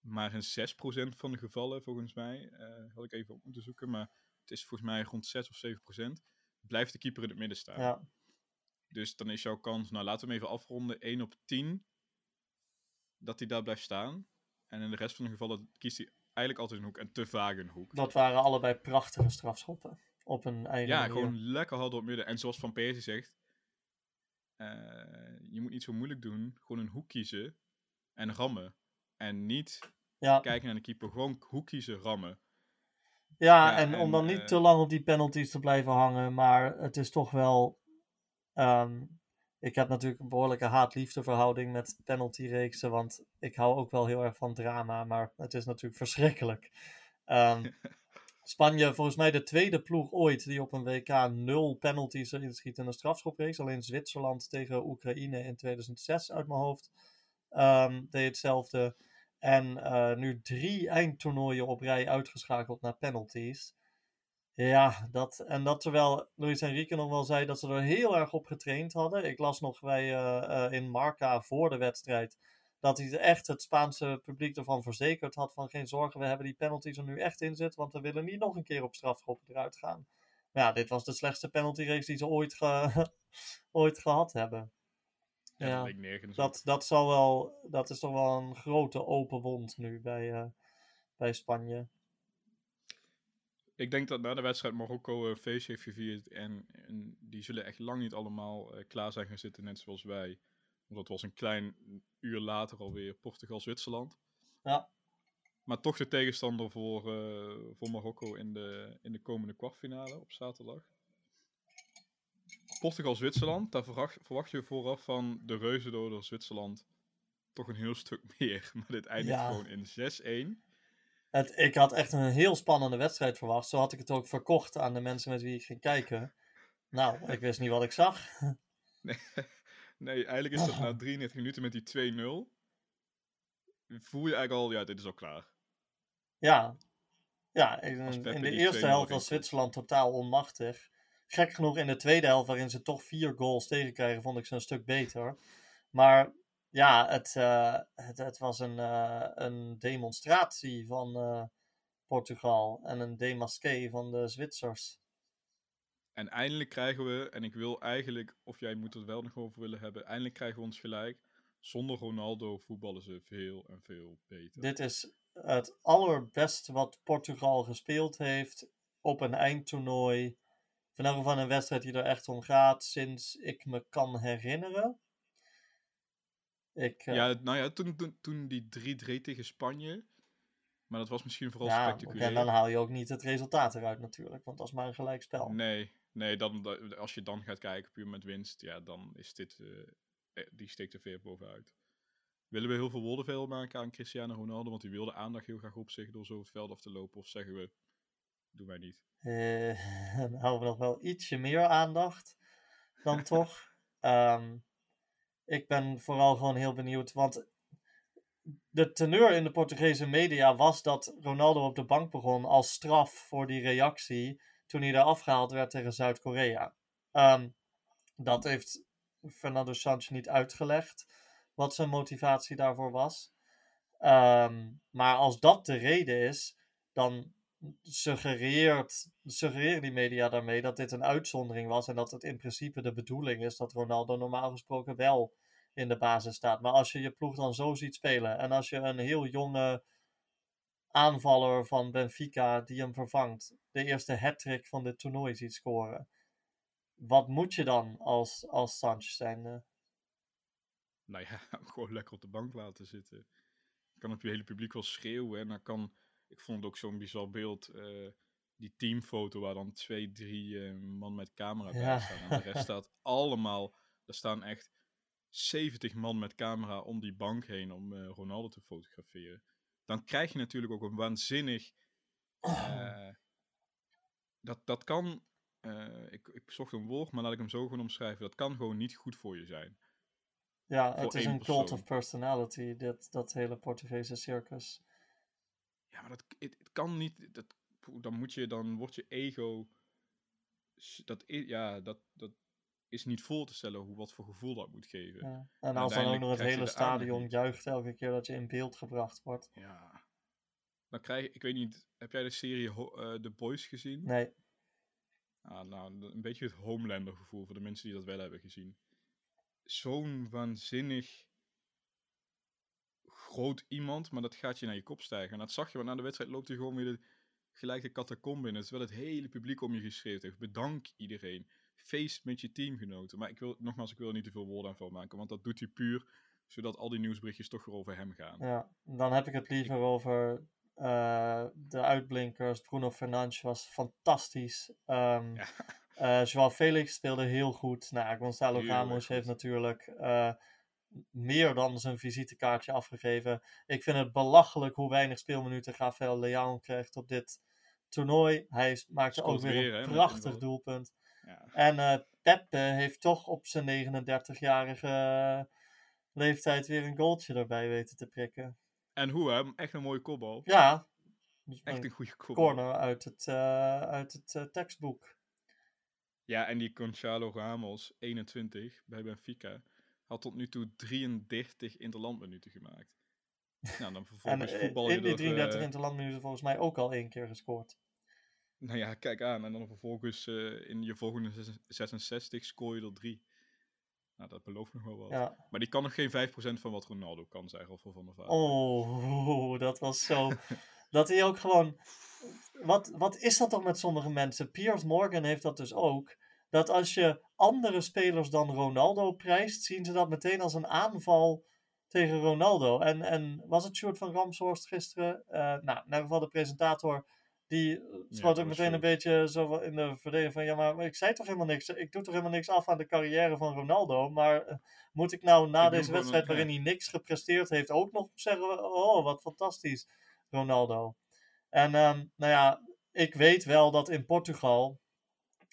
Speaker 1: maar een 6% van de gevallen, volgens mij, eh, had ik even op moeten zoeken. Maar het is volgens mij rond 6 of 7%. Blijft de keeper in het midden staan.
Speaker 2: ja.
Speaker 1: Dus dan is jouw kans, nou laten we hem even afronden, 1 op 10 dat hij daar blijft staan. En in de rest van de gevallen kiest hij eigenlijk altijd een hoek en te vaak een hoek.
Speaker 2: Dat waren allebei prachtige strafschoppen. Op een eigen
Speaker 1: Ja,
Speaker 2: manier.
Speaker 1: gewoon lekker hard op het midden. En zoals Van Persie zegt, je moet niet zo moeilijk doen. Gewoon een hoek kiezen en rammen. En niet
Speaker 2: Ja,
Speaker 1: kijken naar de keeper, gewoon hoek kiezen, rammen.
Speaker 2: ja,
Speaker 1: Ja,
Speaker 2: en, om dan niet
Speaker 1: eh,
Speaker 2: te lang op die penalties te blijven hangen. Maar het is toch wel... ehm, ik heb natuurlijk een behoorlijke haat-liefde verhouding met penaltyreeksen. Want ik hou ook wel heel erg van drama. Maar het is natuurlijk verschrikkelijk. Ehm, (laughs) Spanje, volgens mij de tweede ploeg ooit die op een WK nul penalties erin schiet in een strafschopreeks. Alleen Zwitserland tegen Oekraïne in 2006 uit mijn hoofd ehm, deed hetzelfde. En eh, nu drie eindtoernooien op rij uitgeschakeld naar penalties. Ja, dat, en dat terwijl Luis Enrique nog wel zei dat ze er heel erg op getraind hadden. Ik las nog bij, eh, eh, in Marca voor de wedstrijd dat hij echt het Spaanse publiek ervan verzekerd had van geen zorgen, we hebben die penalties er nu echt in zitten, want we willen niet nog een keer op strafschoppen eruit gaan. Maar ja, dit was de slechtste penaltyreeks die ze ooit, ge- (laughs) ooit gehad hebben.
Speaker 1: Ja,
Speaker 2: Ja,
Speaker 1: dat nergens.
Speaker 2: Dat, dat, zal wel, dat is toch wel een grote open wond nu bij, eh, bij Spanje.
Speaker 1: Ik denk dat na de wedstrijd Marokko een feestje heeft gevierd. En, en die zullen echt lang niet allemaal eh, klaar zijn gaan zitten, net zoals wij. Dat was een klein uur later alweer Portugal-Zwitserland.
Speaker 2: Ja.
Speaker 1: Maar toch de tegenstander voor, eh, voor Marokko in de, in de komende kwartfinale op zaterdag. Portugal-Zwitserland, daar verwacht, verwacht je vooraf van de reuzendoder Zwitserland toch een heel stuk (laughs) meer. Maar dit eindigt
Speaker 2: Ja.
Speaker 1: gewoon in 6-1.
Speaker 2: Het, ik had echt een heel spannende wedstrijd verwacht. Zo had ik het ook verkocht aan de mensen met wie ik ging kijken. Nou, ik wist niet wat ik zag.
Speaker 1: Nee, (laughs) nee, eigenlijk is dat na 33 minuten met die 2-0. Voel je eigenlijk al, ja, dit is al klaar.
Speaker 2: Ja, ja in, de eerste
Speaker 1: 2-0
Speaker 2: helft was. Zwitserland totaal onmachtig. Gek genoeg in de tweede helft, waarin ze toch vier goals tegenkrijgen, vond ik ze een stuk beter. Maar ja, het, eh, het, het was een, eh, een demonstratie van eh, Portugal en een demasqué van de Zwitsers.
Speaker 1: En eindelijk krijgen we, en ik wil eigenlijk, of jij moet het wel nog over willen hebben, eindelijk krijgen we ons gelijk. Zonder Ronaldo voetballen ze veel en veel beter.
Speaker 2: Dit is het allerbeste wat Portugal gespeeld heeft op een eindtoernooi. Van elk geval een wedstrijd die er echt om gaat sinds ik me kan herinneren. Ik, eh,
Speaker 1: Ja, nou ja, toen, toen, toen die 3-3 tegen Spanje. Maar dat was misschien vooral
Speaker 2: ja,
Speaker 1: spectaculair.
Speaker 2: en dan haal je ook niet het resultaat eruit natuurlijk, want dat is maar een gelijkspel.
Speaker 1: Nee, nee dan, da- als je dan gaat kijken puur met winst, ja, dan is dit, eh, eh, die steekt er ver bovenuit. Willen we heel veel woorden veel maken aan Cristiano Ronaldo, want die wilde aandacht heel graag op zich door zo het veld af te lopen, of zeggen we, doen wij niet.
Speaker 2: Eh, (laughs) dan houden we nog wel ietsje meer aandacht dan (laughs) toch. Ehm, ik ben vooral gewoon heel benieuwd, want de teneur in de Portugese media was dat Ronaldo op de bank begon als straf voor die reactie toen hij daar afgehaald werd tegen Zuid-Korea. Ehm, dat heeft Fernando Sanchez niet uitgelegd, wat zijn motivatie daarvoor was. Ehm, maar als dat de reden is, dan suggereert, suggereren die media daarmee dat dit een uitzondering was en dat het in principe de bedoeling is dat Ronaldo normaal gesproken wel in de basis staat. Maar als je je ploeg dan zo ziet spelen en als je een heel jonge aanvaller van Benfica die hem vervangt, de eerste hat-trick van dit toernooi ziet scoren, wat moet je dan als, als Sanchez zijn?
Speaker 1: Nou ja, (laughs) gewoon lekker op de bank laten zitten. Je kan je hele publiek wel schreeuwen en dan kan, ik vond het ook zo'n bizar beeld, eh, die teamfoto waar dan twee, drie eh, man met camera bij
Speaker 2: Ja.
Speaker 1: staan. En de rest (laughs) staat allemaal, er staan echt 70 man met camera om die bank heen om eh, Ronaldo te fotograferen. Dan krijg je natuurlijk ook een waanzinnig, eh, dat, dat kan, eh, ik, ik zocht een woord, maar laat ik hem zo gewoon omschrijven, dat kan gewoon niet goed voor je zijn.
Speaker 2: Ja, het is een cult of personality, dit, dat hele Portugese circus.
Speaker 1: Ja, maar dat het, het kan niet. Dat, dan moet je, dan wordt je ego. Dat, ja, dat, dat is niet voor te stellen hoe wat voor gevoel dat moet geven.
Speaker 2: Ja. En als dan ook nog het hele stadion juicht elke keer dat je in beeld gebracht wordt.
Speaker 1: Ja. Dan krijg je, ik weet niet, heb jij de serie Ho- eh, The Boys gezien?
Speaker 2: Nee,
Speaker 1: Ah, nou, een beetje het Homelander gevoel voor de mensen die dat wel hebben gezien. Zo'n waanzinnig groot iemand, maar dat gaat je naar je kop stijgen. En dat zag je, want na de wedstrijd loopt hij gewoon weer de, gelijk de catacombe in. Terwijl het hele publiek om je geschreven heeft. Bedank iedereen. Feest met je teamgenoten. Maar ik wil, nogmaals, ik wil er niet te veel woorden aan vuil maken, want dat doet hij puur zodat al die nieuwsberichtjes toch weer over hem gaan.
Speaker 2: ja. dan heb ik het liever over eh, de uitblinkers. Bruno Fernandes was fantastisch.
Speaker 1: Ja. (laughs)
Speaker 2: eh, Joao Felix speelde heel goed. Nou, Gonzalo
Speaker 1: Heel
Speaker 2: Ramos heeft natuurlijk eh, meer dan zijn visitekaartje afgegeven. Ik vind het belachelijk hoe weinig speelminuten Rafael Leão krijgt op dit toernooi. Hij maakte ook weer een prachtig doelpunt. En eh Pepe heeft toch op zijn 39-jarige leeftijd weer een goaltje erbij weten te prikken.
Speaker 1: En hoe, hè? Echt een mooie kopbal.
Speaker 2: Ja,
Speaker 1: Echt
Speaker 2: een
Speaker 1: goede kopbal.
Speaker 2: corner uit het, eh, uit het eh, tekstboek.
Speaker 1: Ja, en die Gonzalo Ramos, 21, bij Benfica, had tot nu toe 33 interlandminuten gemaakt. Nou, dan (laughs)
Speaker 2: En
Speaker 1: vervolgens
Speaker 2: eh,
Speaker 1: voetbal je
Speaker 2: in die
Speaker 1: er,
Speaker 2: 33
Speaker 1: eh,
Speaker 2: interlandminuten volgens mij ook al één keer gescoord.
Speaker 1: Nou ja, kijk aan. En dan vervolgens eh, in je volgende zes- 66 scoor je er drie. Nou, dat belooft nog wel wat.
Speaker 2: Ja.
Speaker 1: Maar die kan nog geen 5% van wat Ronaldo kan, zei Rafael van Vaart.
Speaker 2: Oh, (laughs) dat was zo. dat hij ook gewoon. Wat, wat is dat toch met sommige mensen? Piers Morgan heeft dat dus ook. Dat als je andere spelers dan Ronaldo prijst, zien ze dat meteen als een aanval tegen Ronaldo. En, en was het Sjoerd van Ramshorst gisteren? Eh, nou, in ieder geval de presentator. Die eh, schoot
Speaker 1: dat
Speaker 2: ook meteen een beetje zo in de verdediging van... Ja, maar ik zei toch helemaal niks. Ik doe toch helemaal niks af aan de carrière van Ronaldo. Maar eh, moet ik nou na
Speaker 1: Ik
Speaker 2: deze wedstrijd waarin hij niks gepresteerd heeft... ook nog zeggen... Oh, wat fantastisch, Ronaldo. En ehm, nou ja, ik weet wel dat in Portugal...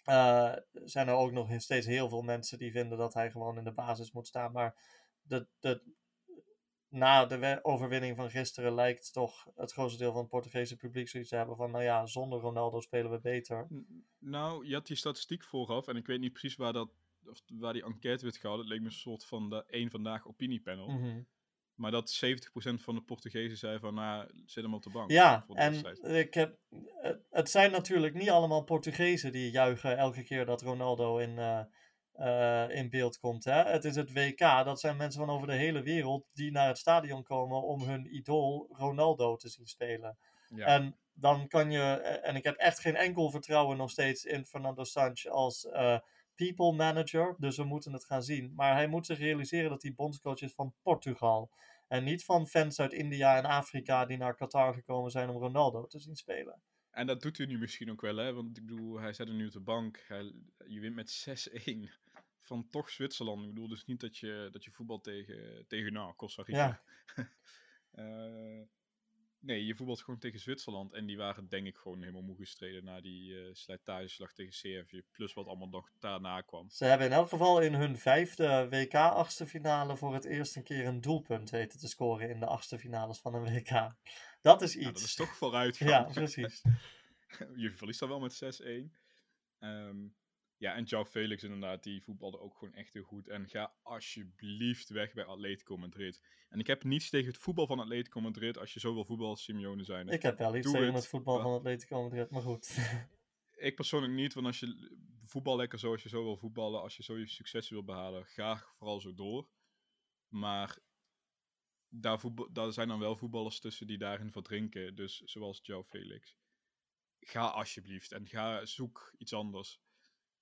Speaker 2: eh, zijn er ook nog steeds heel veel mensen die vinden dat hij gewoon in de basis moet staan. Maar de, de, na de overwinning van gisteren lijkt toch het grootste deel van het Portugese publiek zoiets te hebben van, nou ja, zonder Ronaldo spelen we beter.
Speaker 1: Nou, je had die statistiek vooraf en ik weet niet precies waar, dat, of waar die enquête werd gehouden. Het leek me een soort van de één vandaag opiniepanel.
Speaker 2: Mhm.
Speaker 1: Maar dat 70% van de Portugezen zei van, nou, zet hem op de bank.
Speaker 2: Ja,
Speaker 1: de
Speaker 2: en
Speaker 1: wedstrijd.
Speaker 2: ik heb, het zijn natuurlijk niet allemaal Portugezen die juichen elke keer dat Ronaldo in, eh, eh, in beeld komt. Hè? Het is het WK, dat zijn mensen van over de hele wereld die naar het stadion komen om hun idool Ronaldo te zien spelen.
Speaker 1: Ja.
Speaker 2: En dan kan je, eh, en ik heb echt geen enkel vertrouwen nog steeds in Fernando Sanch als eh, people manager, dus we moeten het gaan zien. Maar hij moet zich realiseren dat hij bondscoach is van Portugal. En niet van fans uit India en Afrika die naar Qatar gekomen zijn om Ronaldo te zien spelen.
Speaker 1: En dat doet hij nu misschien ook wel, hè? Want ik bedoel, hij zet er nu op de bank. Hij, je wint met 6-1 van toch Zwitserland. Ik bedoel dus niet dat je, dat je voetbal tegen, tegen nou, Costa Rica. (laughs) Eh, nee, je voetbalt gewoon tegen Zwitserland. En die waren denk ik gewoon helemaal moe gestreden na die eh slijtageslag tegen Servië. Plus wat allemaal nog daarna kwam.
Speaker 2: Ze hebben in elk geval in hun vijfde WK-achtste finale voor het eerst een keer een doelpunt weten te scoren in de achtste finales van een WK. Dat is iets.
Speaker 1: Dat is toch vooruitgang. (laughs)
Speaker 2: Ja, precies. (laughs)
Speaker 1: je verliest dan wel met 6-1. Ehm, ja, en João Felix inderdaad, die voetbalde ook gewoon echt heel goed. En ga alsjeblieft weg bij Atletico Madrid. En ik heb niets tegen het voetbal van Atletico Madrid als je zo wil voetballen als Simeone zijn.
Speaker 2: Ik heb wel iets tegen
Speaker 1: het,
Speaker 2: het voetbal
Speaker 1: maar-
Speaker 2: van Atletico Madrid, maar goed. (laughs)
Speaker 1: Ik persoonlijk niet, want als je voetbal lekker zoals je zo wil voetballen, als je zo je succes wil behalen, ga vooral zo door. Maar daar, voetbal, daar zijn dan wel voetballers tussen die daarin verdrinken, dus zoals João Felix. Ga alsjeblieft en ga zoek iets anders.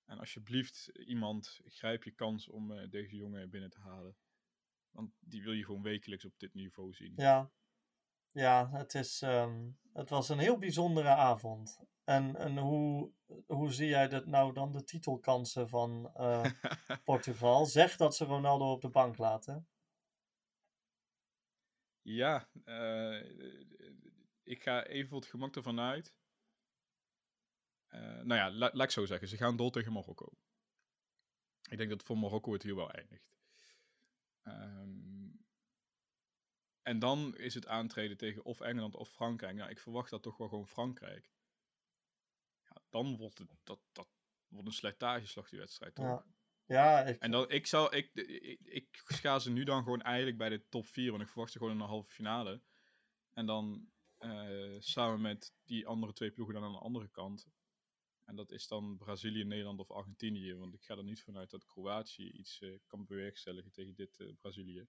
Speaker 1: En alsjeblieft, iemand, grijp je kans om eh, deze jongen binnen te halen. Want die wil je gewoon wekelijks op dit niveau zien.
Speaker 2: Ja, ja het, is, ehm, het was een heel bijzondere avond. En, en hoe, hoe zie jij dat nou dan, de titelkansen van eh, (laughs) Portugal? Zeg dat ze Ronaldo op de bank laten.
Speaker 1: Ja, eh, ik ga even voor het gemak ervan uit. Eh, nou ja, la- laat ik zo zeggen. Ze gaan door tegen Marokko. Ik denk dat voor Marokko het hier wel eindigt. Ehm, en dan is het aantreden tegen of Engeland of Frankrijk. Ja, ik verwacht dat toch wel gewoon Frankrijk. Ja, dan wordt het dat, dat wordt een slijtageslag die wedstrijd, toch?
Speaker 2: Ja. Ja, ik,
Speaker 1: En dan, ik, zou, ik, ik, ik ga ze nu dan gewoon eigenlijk bij de top 4, want ik verwacht ze gewoon in een halve finale. En dan eh, samen met die andere twee ploegen dan aan de andere kant. En dat is dan Brazilië, Nederland of Argentinië. Want ik ga er niet vanuit dat Kroatië iets eh, kan bewerkstelligen tegen dit eh, Brazilië.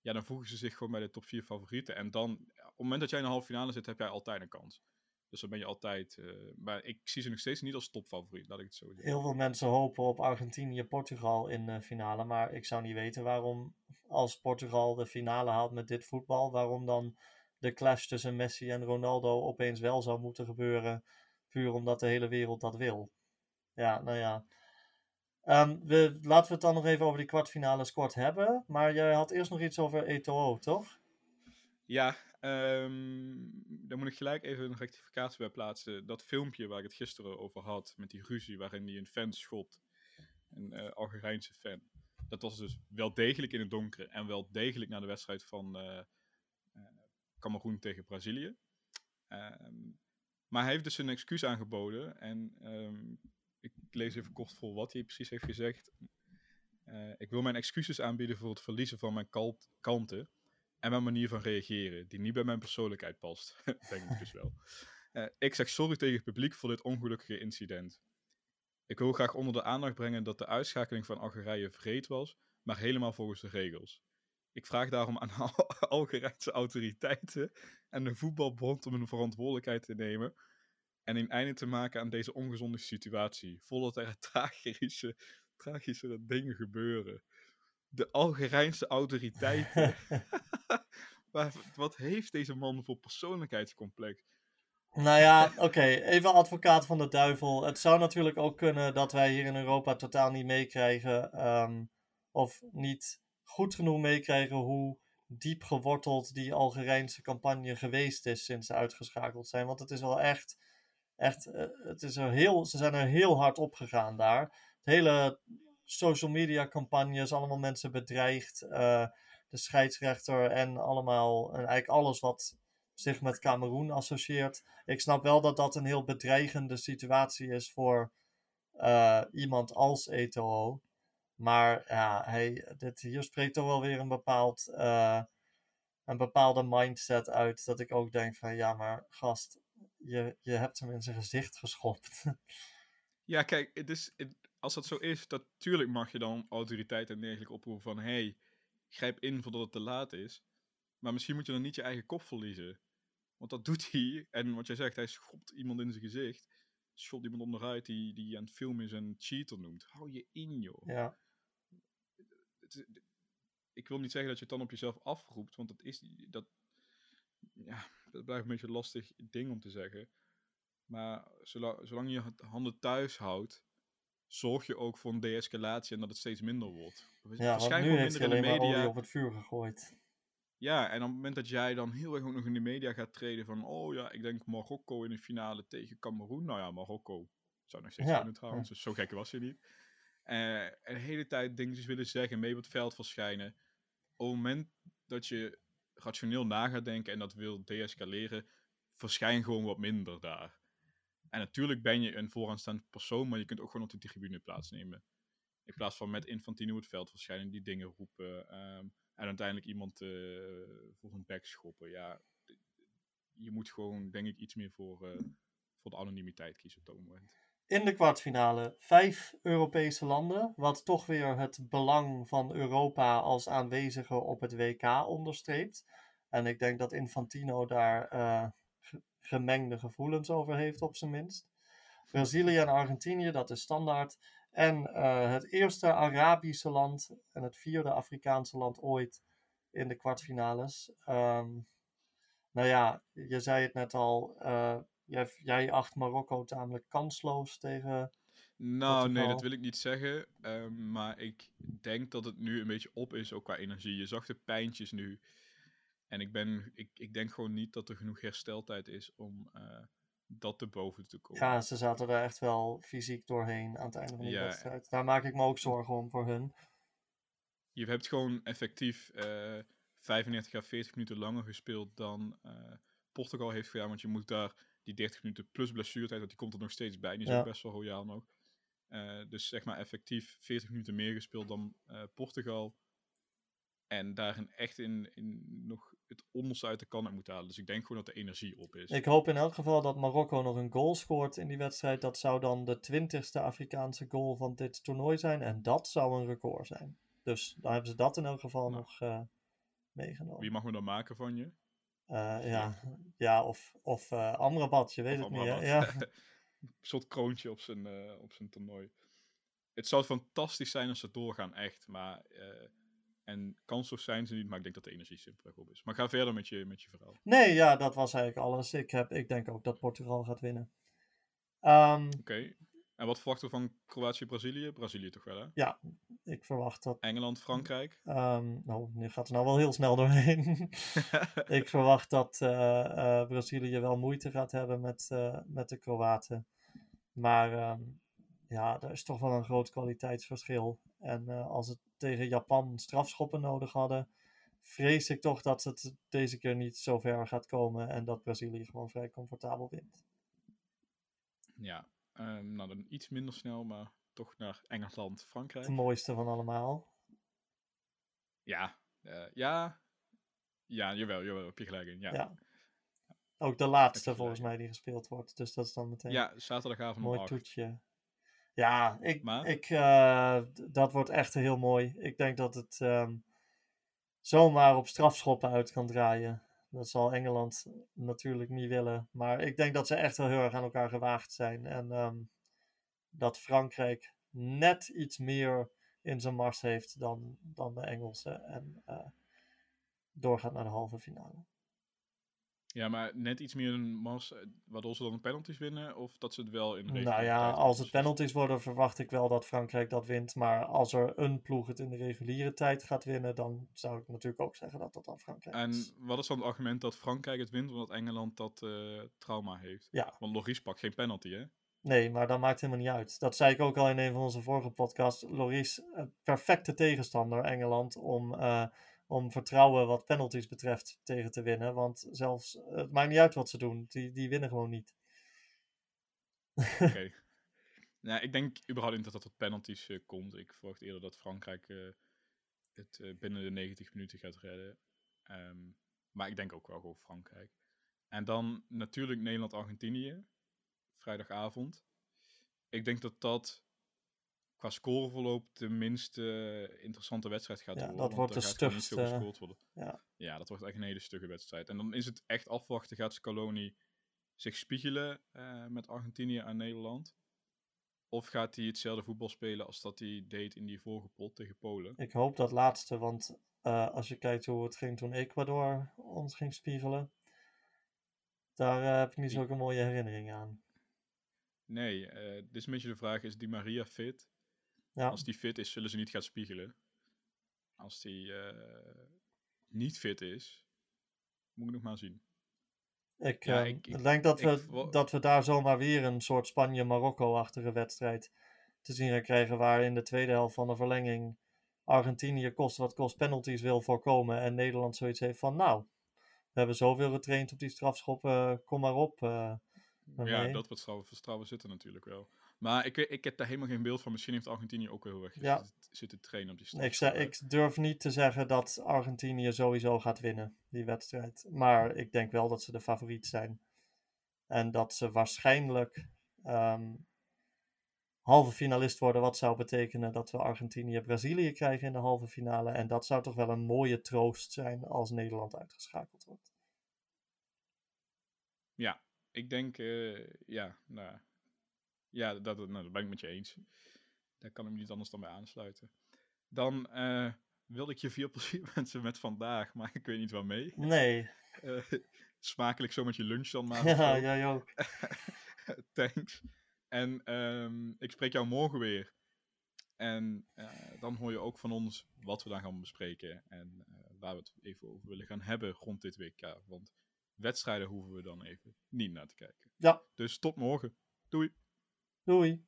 Speaker 1: Ja, dan voegen ze zich gewoon bij de top 4 favorieten. En dan, op het moment dat jij in de halve finale zit, heb jij altijd een kans. Dus dan ben je altijd. eh, maar ik zie ze nog steeds niet als topfavoriet, laat ik het zo zeggen.
Speaker 2: heel veel mensen hopen op Argentinië-Portugal in de finale. Maar ik zou niet weten waarom, als Portugal de finale haalt met dit voetbal, waarom dan de clash tussen Messi en Ronaldo opeens wel zou moeten gebeuren. Omdat de hele wereld dat wil. Ja, nou ja. Ehm, we, laten we het dan nog even over die kwartfinale kort hebben. Maar jij had eerst nog iets over Eto'o, toch?
Speaker 1: Ja, ehm daar moet ik gelijk even een rectificatie bij plaatsen. Dat filmpje waar ik het gisteren over had, met die ruzie waarin hij een fan schopt. Een eh, Algerijnse fan. Dat was dus wel degelijk in het donker en wel degelijk na de wedstrijd van eh eh, Cameroen tegen Brazilië. Ehm, maar hij heeft dus een excuus aangeboden. En ehm, ik lees even kort voor wat hij precies heeft gezegd. Eh, ik wil mijn excuses aanbieden voor het verliezen van mijn kal- kalmte en mijn manier van reageren, die niet bij mijn persoonlijkheid past. (laughs) Denk ik dus wel. Eh, ik zeg sorry tegen het publiek voor dit ongelukkige incident. Ik wil graag onder de aandacht brengen dat de uitschakeling van Algerije vreed was, maar helemaal volgens de regels. Ik vraag daarom aan Al- (laughs) Algerijnse autoriteiten en de voetbalbond om hun verantwoordelijkheid te nemen en een einde te maken aan deze ongezonde situatie, voordat er (laughs) tragische, tragischere dingen gebeuren. De Algerijnse autoriteiten. (laughs) Wat heeft deze man voor persoonlijkheidscomplex?
Speaker 2: Nou ja, oké, even advocaat van de duivel. Het zou natuurlijk ook kunnen dat wij hier in Europa totaal niet meekrijgen, ehm, of niet goed genoeg meekrijgen hoe diep geworteld die Algerijnse campagne geweest is sinds ze uitgeschakeld zijn. Want het is wel echt, echt, eh, het is er heel, ze zijn er heel hard op gegaan daar. Het hele social media campagne is allemaal mensen bedreigd. eh, de scheidsrechter en allemaal, en eigenlijk alles wat zich met Cameroen associeert. Ik snap wel dat dat een heel bedreigende situatie is voor eh, iemand als Eto'o. Maar ja, hij, dit, hier spreekt toch wel weer een, bepaald, eh, een bepaalde mindset uit. Dat ik ook denk van ja, maar gast, je, je hebt hem in zijn gezicht geschopt. (laughs)
Speaker 1: Ja, kijk, het is, het- als dat zo is, natuurlijk mag je dan autoriteit en dergelijke oproepen van hey, grijp in voordat het te laat is. Maar misschien moet je dan niet je eigen kop verliezen. Want dat doet hij. En wat jij zegt, hij schopt iemand in zijn gezicht. Schopt iemand onderuit die, die aan het filmen is en cheater noemt. Hou je in, joh.
Speaker 2: ja,
Speaker 1: het ik wil niet zeggen dat je het dan op jezelf afroept, want dat is dat, ja, dat blijft een beetje een lastig ding om te zeggen. Maar zolang, zolang je je handen thuis houdt, zorg je ook voor een de-escalatie en dat het steeds minder wordt.
Speaker 2: ja
Speaker 1: Verschijn
Speaker 2: nu
Speaker 1: minder in de media.
Speaker 2: op het vuur gegooid.
Speaker 1: Ja, en op het moment dat jij dan heel erg ook nog in de media gaat treden van, oh ja, ik denk Marokko in de finale tegen Cameroen. Nou ja, Marokko zou nog steeds
Speaker 2: Ja,
Speaker 1: kunnen trouwens, dus zo gek was je niet. Eh, en de hele tijd dingetjes willen zeggen, mee op het veld verschijnen. Op het moment dat je rationeel na gaat denken en dat wil deescaleren, verschijn gewoon wat minder daar. En natuurlijk ben je een vooraanstaand persoon, maar je kunt ook gewoon op de tribune plaatsnemen. In plaats van met Infantino het veld verschijnen, die dingen roepen. ehm, en uiteindelijk iemand eh, voor zijn bek schoppen. Ja, je moet gewoon, denk ik, iets meer voor, eh, voor de anonimiteit kiezen op dat moment.
Speaker 2: In de kwartfinale vijf Europese landen, wat toch weer het belang van Europa als aanwezige op het WK onderstreept. En ik denk dat Infantino daar eh, ge- gemengde gevoelens over heeft, op zijn minst. Brazilië en Argentinië, dat is standaard. En eh, het eerste Arabische land en het vierde Afrikaanse land ooit in de kwartfinales. Ehm, nou ja, je zei het net al. eh, jij, jij acht Marokko tamelijk kansloos tegen.
Speaker 1: Nou, nee, dat wil ik niet zeggen. ehm, maar ik denk dat het nu een beetje op is, ook qua energie. Je zag de pijntjes nu. En ik, ben, ik, ik denk gewoon niet dat er genoeg hersteltijd is om eh, dat te boven te komen.
Speaker 2: Ja, ze zaten er echt wel fysiek doorheen aan het einde van
Speaker 1: Ja.
Speaker 2: wedstrijd. Daar maak ik me ook zorgen om voor hun.
Speaker 1: je hebt gewoon effectief eh 35 à 40 minuten langer gespeeld dan eh, Portugal heeft gedaan. Want je moet daar die 30 minuten plus blessuretijd, want die komt er nog steeds bij. Die is
Speaker 2: Ja.
Speaker 1: ook best wel royaal nog. Eh, dus zeg maar effectief 40 minuten meer gespeeld dan eh, Portugal. En daarin echt in, in nog het onderste uit de kan uit moeten halen. Dus ik denk gewoon dat de energie op is.
Speaker 2: Ik hoop in elk geval dat Marokko nog een goal scoort in die wedstrijd. Dat zou dan de twintigste Afrikaanse goal van dit toernooi zijn. En dat zou een record zijn. Dus dan hebben ze dat in elk geval
Speaker 1: Nou.
Speaker 2: nog eh, meegenomen.
Speaker 1: Wie mag me dan maken van je?
Speaker 2: Eh, ja. ja, of, of eh Amrabat, je weet
Speaker 1: Of
Speaker 2: het niet. Hè? Ja. (laughs)
Speaker 1: Een soort kroontje op zijn, eh, op zijn toernooi. Het zou fantastisch zijn als ze doorgaan, echt. Maar, en kansloos zijn ze niet, maar ik denk dat de energie simpelweg op is. Maar ga verder met je, met je verhaal.
Speaker 2: Nee, ja, dat was eigenlijk alles. Ik, heb, ik denk ook dat Portugal gaat winnen. Ehm,
Speaker 1: Oké. En wat verwachten we van Kroatië-Brazilië? Brazilië toch wel, hè?
Speaker 2: ik verwacht dat.
Speaker 1: Engeland-Frankrijk?
Speaker 2: ehm, nou, nu gaat het nou wel heel snel doorheen. (laughs) ik verwacht dat eh, eh, Brazilië wel moeite gaat hebben met, eh, met de Kroaten. Maar ehm, ja, er is toch wel een groot kwaliteitsverschil. En als het tegen Japan strafschoppen nodig hadden, vrees ik toch dat het deze keer niet zo ver gaat komen en dat Brazilië gewoon vrij comfortabel wint.
Speaker 1: ja. Ehm, nou, dan iets minder snel, maar toch naar Engeland-Frankrijk.
Speaker 2: Het mooiste van allemaal.
Speaker 1: Ja. eh, ja. Ja, jawel, jawel, heb je gelijk in. Ja, ja.
Speaker 2: Ja. Ook de laatste volgens mij die gespeeld wordt. Dus dat is dan meteen
Speaker 1: zaterdagavond
Speaker 2: een
Speaker 1: om
Speaker 2: mooi toetje. Ja, ik,
Speaker 1: Maar?
Speaker 2: ik, eh, dat wordt echt heel mooi. Ik denk dat het ehm, zomaar op strafschoppen uit kan draaien. Dat zal Engeland natuurlijk niet willen. Maar ik denk dat ze echt wel heel erg aan elkaar gewaagd zijn. En ehm, dat Frankrijk net iets meer in zijn mars heeft dan, dan de Engelsen. En eh, doorgaat naar de halve finale.
Speaker 1: Ja, maar net iets meer een mas, eh, waardoor ze dan de penalties winnen, of dat ze het wel in de
Speaker 2: Nou ja, als het penalties worden, verwacht ik wel dat Frankrijk dat wint. Maar als er een ploeg het in de reguliere tijd gaat winnen, dan zou ik natuurlijk ook zeggen dat dat dan Frankrijk
Speaker 1: En
Speaker 2: is.
Speaker 1: wat is dan het argument dat Frankrijk het wint, omdat Engeland dat eh, trauma heeft?
Speaker 2: Ja,
Speaker 1: Want Loris pakt geen penalty, hè?
Speaker 2: nee, maar dat maakt helemaal niet uit. Dat zei ik ook al in een van onze vorige podcasts. Loris, een perfecte tegenstander, Engeland, om, eh, om vertrouwen wat penalties betreft tegen te winnen. Want zelfs, het maakt niet uit wat ze doen, die, die winnen gewoon niet.
Speaker 1: Oké. (laughs) nou, ik denk überhaupt niet dat dat tot penalties eh, komt. Ik verwacht eerder dat Frankrijk eh, het eh, binnen de 90 minuten gaat redden. Ehm, maar ik denk ook wel gewoon Frankrijk. En dan natuurlijk Nederland-Argentinië. Vrijdagavond. Ik denk dat dat qua scoreverloop de minst eh, interessante wedstrijd gaat
Speaker 2: Ja,
Speaker 1: worden.
Speaker 2: dat wordt
Speaker 1: niet veel
Speaker 2: stugste,
Speaker 1: gescoord worden.
Speaker 2: ja.
Speaker 1: ja, dat wordt echt een hele stugge wedstrijd. En dan is het echt afwachten. Gaat Scaloni zich spiegelen eh, met Argentinië en Nederland? Of gaat hij hetzelfde voetbal spelen als dat hij deed in die vorige pot tegen Polen?
Speaker 2: Ik hoop dat laatste, want eh, als je kijkt hoe het ging toen Ecuador ons ging spiegelen, daar eh, heb ik niet
Speaker 1: Die-
Speaker 2: zulke mooie herinneringen aan.
Speaker 1: Nee, eh dit is een beetje de vraag, is Di Maria fit?
Speaker 2: Ja,
Speaker 1: Als die fit is, zullen ze niet gaan spiegelen. Als die eh, niet fit is, moet ik nog maar zien.
Speaker 2: ik,
Speaker 1: ja,
Speaker 2: eh,
Speaker 1: ik- ik-
Speaker 2: denk dat
Speaker 1: ik
Speaker 2: we, dat we daar zomaar weer een soort Spanje-Marokko-achtige wedstrijd te zien gaan krijgen, waar in de tweede helft van de verlenging Argentinië kost wat kost penalties wil voorkomen en Nederland zoiets heeft van, nou, we hebben zoveel getraind op die strafschoppen, kom maar op. eh,
Speaker 1: Ja, dat wat strauwen, vertrouwen zitten natuurlijk wel. Maar ik, ik heb daar helemaal geen beeld van. Misschien heeft Argentinië ook heel erg
Speaker 2: Ja.
Speaker 1: zitten, trainen op die
Speaker 2: Ik, zeg,
Speaker 1: strafschoppen.
Speaker 2: ik durf niet te zeggen dat Argentinië sowieso gaat winnen, die wedstrijd. Maar ik denk wel dat ze de favoriet zijn. En dat ze waarschijnlijk ehm, halve finalist worden. Wat zou betekenen dat we Argentinië-Brazilië krijgen in de halve finale. En dat zou toch wel een mooie troost zijn als Nederland uitgeschakeld wordt.
Speaker 1: Ja, ik denk, eh, ja, nou, ja dat, dat, nou, dat ben ik met je eens. Daar kan ik me niet anders dan bij aansluiten. Dan eh, wilde ik je veel (laughs) plezier wensen met vandaag, maar ik weet niet waarmee.
Speaker 2: Nee, (laughs)
Speaker 1: Eh, smakelijk zo met je lunch dan maar. (laughs)
Speaker 2: ja, jij ook.
Speaker 1: Thanks. En ehm, ik spreek jou morgen weer. En eh, dan hoor je ook van ons wat we dan gaan bespreken. En waar we het even over willen gaan hebben rond dit WK. Want wedstrijden hoeven we dan even niet naar te kijken.
Speaker 2: Ja.
Speaker 1: Dus tot morgen. Doei.
Speaker 2: Doei.